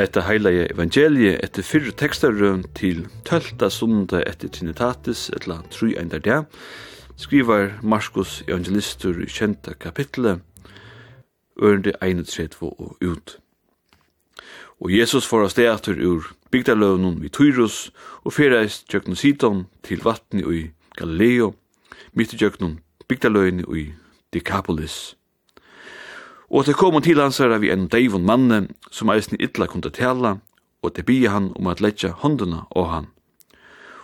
Hetta heilige evangelie etter fyrre tekstarøvn til tølta sunda etter Trinitatis, etla tru eindar det, skrivar Markus evangelistur i kjenta kapitlet, ørende 31 og ut. Og Jesus får av steatur ur bygdaløvnen vid Tyrus og ferreist tjøknun Sidon til vatni i Galileo, mitt i tjøknun bygdaløvnen i Decapolis. Og det kom til hans herre vi en deivon manne, som eisen ytla kunde tala, og det bia han om at letja håndene og han.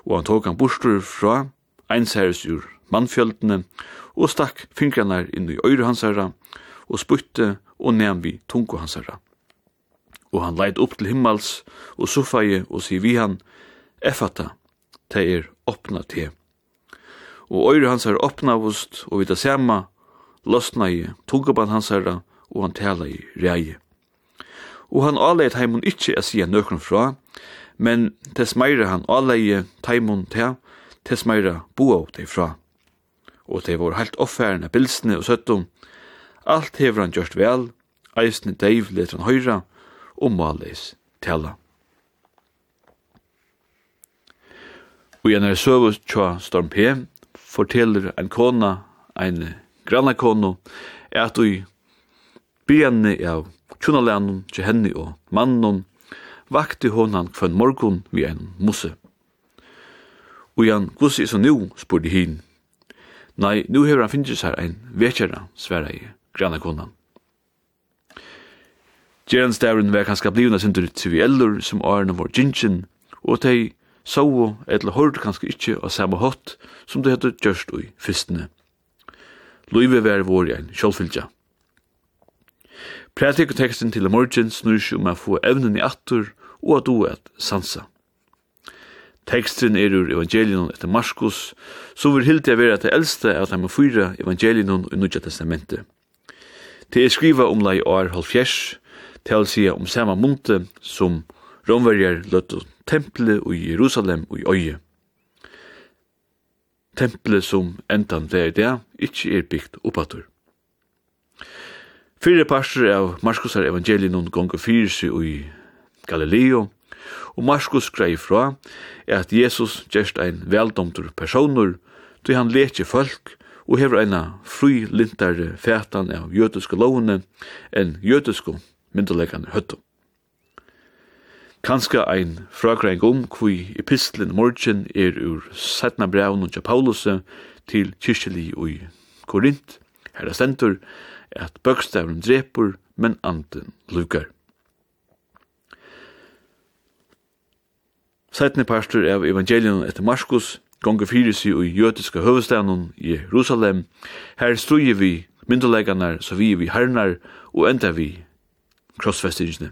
Og han tok han bostur fra, einsæres ur mannfjöldene, og stakk fingrarna inn i øyre hans herra, og sputte og nevn vi tungo hans herra. Og han leit opp til himmels, og suffaie og sier vi han, effata, te er åpna te. Og øyre hans herra åpna vust, og vita sema, løsna i tunkoban hans herre, og han tala i reie. Og han aleit heimun ikkje a sia nøkron fra, men tess meira han alei heimun ta, tess meira boa dei fra. Og te var heilt offeren av bilsene og søttum, alt hever han gjørst vel, eisne deiv leter han høyra, og maleis tala. Og igjen er søvus tja Storm P, forteller en kona, en grannakonu, at du Byrjane av tjonalænen til henne og mannen vakti honan kvann morgun vi en musse. Og han, gussi er så nu, spurdi hin. Nei, nu hever han finnst her ein vekjara, sværa i grana konan. Gjerandstæren var kanska blivna sindur triviellur som årene var gingin, og tei sau etla hård kanska ikkje av samme hot som det heter gjørst ui fyrstene. Luive var vår ein sjálfylgja. Prætikoteksten til morgen snur seg om å få evnen i atter og at du er sansa. Teksten er ur evangelion etter Marskos, så vil hilti jeg være til eldste av de fyra evangelion i Nudja Testamentet. Det er skriva om lai år halvfjers, til sida om samme munte som romverjar løttu tempelet i Jerusalem og i øye. Tempelet som endan det er det, ikkje er bygd oppatur. Fyre parster av Markusar evangelinum gonga fyrir sig i Galileo, og Markus grei fra er at Jesus gjerst ein veldomtur personur, då han letje folk og hever eina fri lintare fætan av jødiske lovene enn jødiske myndelegane høttu. Kanska ein fragreing om kui epistlen morgen er ur setna braun og Paulus til kyrkjeli og i Korint, herra stentur, at bøkstavren dreper, men anden lukar. Sætne pastor av evangelion etter Marskos gonga fyrir sig i jødiska høvestanen i Jerusalem. Her struje vi myndelaganar, så vi vi hernar, og enda vi krossfestingsne.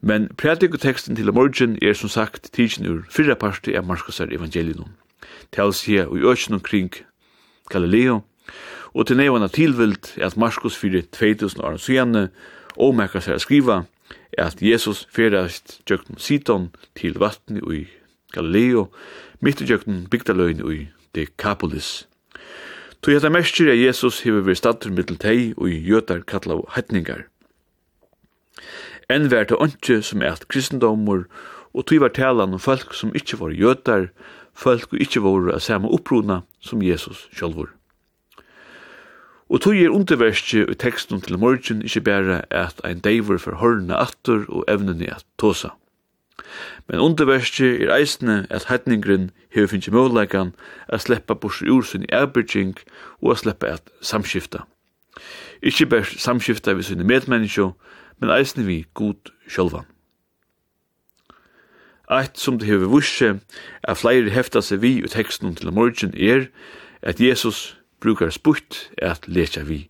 Men predikoteksten til morgen er som sagt tidsin ur fyrra parti av Marskosar evangelion. Tals her i økjen omkring Galileo, og til nevna tilvilt at Marskos fyrir 2000 år siden og seg a skriva at Jesus ferast jøknum Sidon til vatni ui Galileo, mitt i jøknum bygdaløgn ui Decapolis. Tu hetta mestir er Jesus hefur vi stadur mittel tei og jötar kalla hettningar. Enn vær til åndsje som er at kristendomur, og tu var talan om folk som ikkje var jötar, folk og ikkje var av samme opprona som Jesus sjálfur. Og tog er underverskje i teksten til morgen ikkje bæra at ein deivur for horna attur og evnene at tåsa. Men underverskje er eisne at heitningren hefur finnje møvleikan at sleppa borsur ur sin erbyrging og at sleppa at samskifta. Ikkje bæra samskifta vi sinne medmennesko, men eisne vi god sjálvan. Eitt som det hefur vursi er at flere hefta seg vi i teksten til morgen er at Jesus brukar sputt at lecha vi.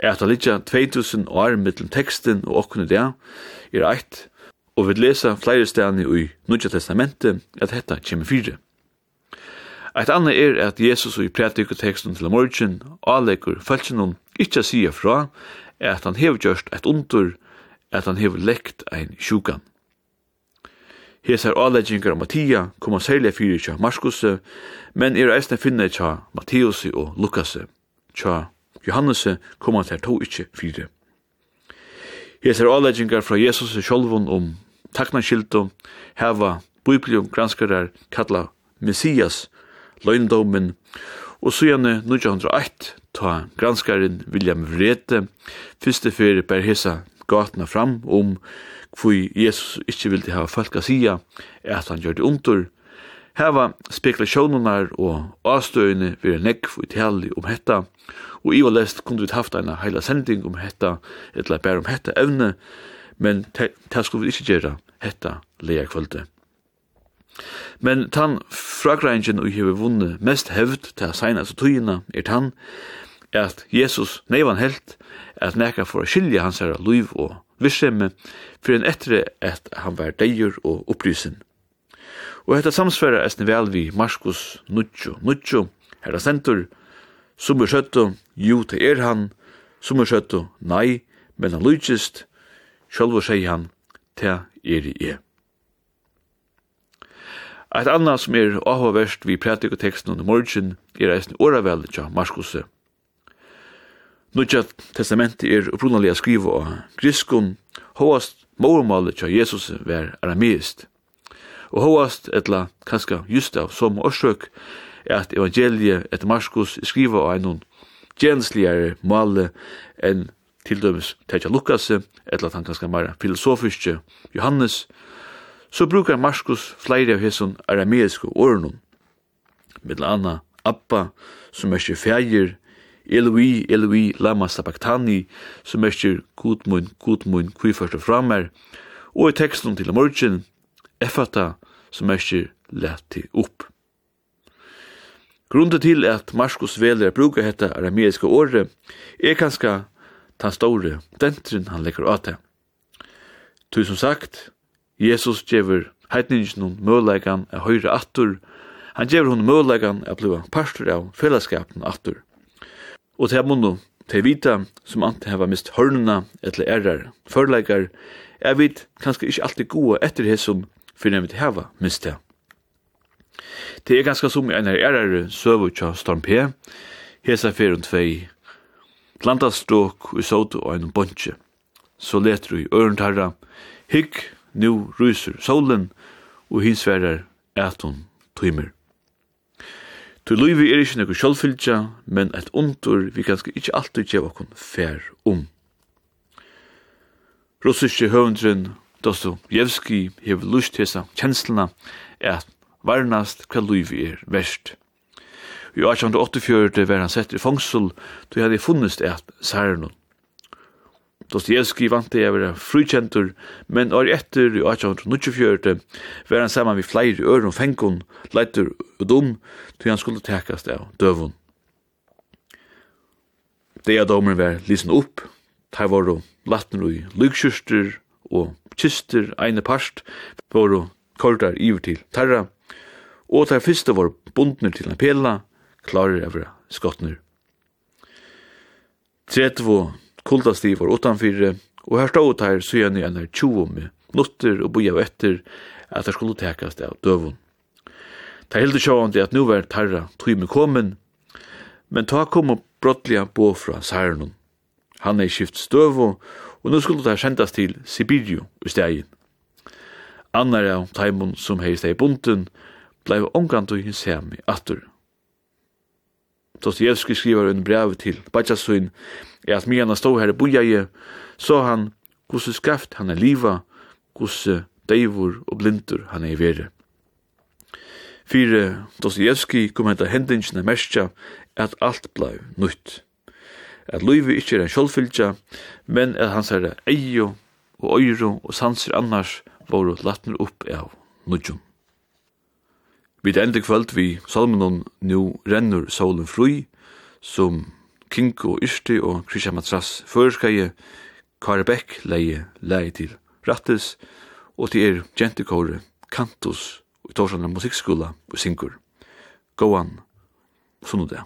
At lecha 2000 år mittel teksten og okkun der er eitt, og við lesa fleiri stæðni í Nýja testamentet at hetta kemur fyrir. Eitt annað er at Jesus og í prædikur tekstin til morgun áleikur fólkinum ikkje sia frá at han hevur gjørt eitt undur, at han hevur lekt ein sjúkan. Hesar avleggingar av Mattia koma særlig fyrir tja Marskuse, men er eisne finne tja Matteusi og Lukas, Tja Johannes koma tær to ikkje fyrir. Hesar avleggingar fra Jesus sjolvun om takna skildo heva biblium granskarar kalla Messias, løgndomen, og sujane 1908 ta granskaren William Vrete, fyrste fyrir ber hesa gatna fram om um hvor Jesus ikkje vildi hava folk a sia, at han gjør det under. Her var og avstøyne ved nekk for tali om hetta, og i og lest kunne vi haft eina heila sending om hetta, etla bare om hetta evne, men ta skulle vi ikkje gjøre hetta leia kvölde. Men tann fragreingen og hever vunne mest hevd til seina så tøyina er tann at Jesus neivan helt at nekka for a skilja hans herra luiv og virksomme for en etter at han var deir og opplysen. Og dette samsvarer eisne vel vi Marskos Nuccio Nuccio, herra sentur, som er skjøtto, jo til er han, som er nei, men han lujtjist, sjølv og sier han, til er i er. Et annet som er avhåverst vi prætik og teksten under morgen er eisen åravel tja Marskose Nudja testamenti er upprunalega skriva av griskun hoast mormalet tja Jesus ver arameist. Og hoast, etla kanska just av som årsøk, er at evangeliet etter Marskos er skriva av en gjensligare male enn til dømes Tekja Lukas, etla at han kanska meira filosofiske Johannes, så brukar Marskos flere av hesson arameiske årenum, mittla anna Abba, som er fægir, Eloi, Eloi, lama sabachthani, som merker god gudmun, god kui først og framer, og i teksten til morgen, effata, som merker leti opp. Grunden til at Marskos veler brukar hetta arameiska året er kanska tan store dentrin han legger av til. Tu som sagt, Jesus gjever heitningen om mølegan av høyre attur, han gjever hun mølegan av blua parster av fellesskapen attur og til munnu, til vita, som ante heva mist hørnuna eller errar, førleikar, er vit kanskje ikkje alltid gode etter hesson, fyrir vi heva mist det. Det er ganske som einar errar søvu tja Storm P, hesa fyrir og tvei, landastråk og sot og en bonche. Så leter du i ørentharra, hygg, nu ryser solen, og hinsverar eton tøymer. Tu luivi er ikkje nekko sjálfylgja, men et undur vi ganske ikkje alltid gjev okkon fær om. Russiske høvendren Dostojevski hev lust hesa kjenslina at varnast hva luivi er verst. I 1884 var han sett i fangsel, då hadde funnest et særnum Dostoyevsky vant det å frukjentur, men år etter i 1824 var han saman med flere øren og fengon, leiter og dom, til han skulle tekast av døvun. Det er domen var lysen opp, der var latten i lykkjørster og kyster ene parst, var kordar iver til terra, og der første var bundner til en pela, klarer å skottner. 30 Kuldastiv var utanfyrre, og her stod her søgjene i enn her med nutter og boja etter at det skulle tekast av døvun. Ta hildi sjående at nu var tarra tøymi komin, men ta kom og brottliga bo fra Sarnon. Han er skift støvo, og nu skulle det sendast til Sibirio i stegin. Annar av taimun som heist hei bunten, blei ongandu hins hemi atur. Dostojevskij skriver en brev til Bajasøyn, er at mye han stod her i bojaje, så han hvordan skaft han er liva, hvordan deivor og blindur han er i vere. Fyre Dostojevskij kom henta hendingsene merskja at alt blei nytt. At Luivi ikkje er en sjålfylgja, men at hans er eio og øyro og sanser annars voru latner opp av nudjum. Vid enda kvöld vi salmenon nu rennur solen frui, som Kinko og Yrsti og Krisha Matras føreskaje, Kare Beck leie leie til Rattes, og til er gentekåre Kantos og Torsjana Musikkskola og syngur. Gåan, sunnu det.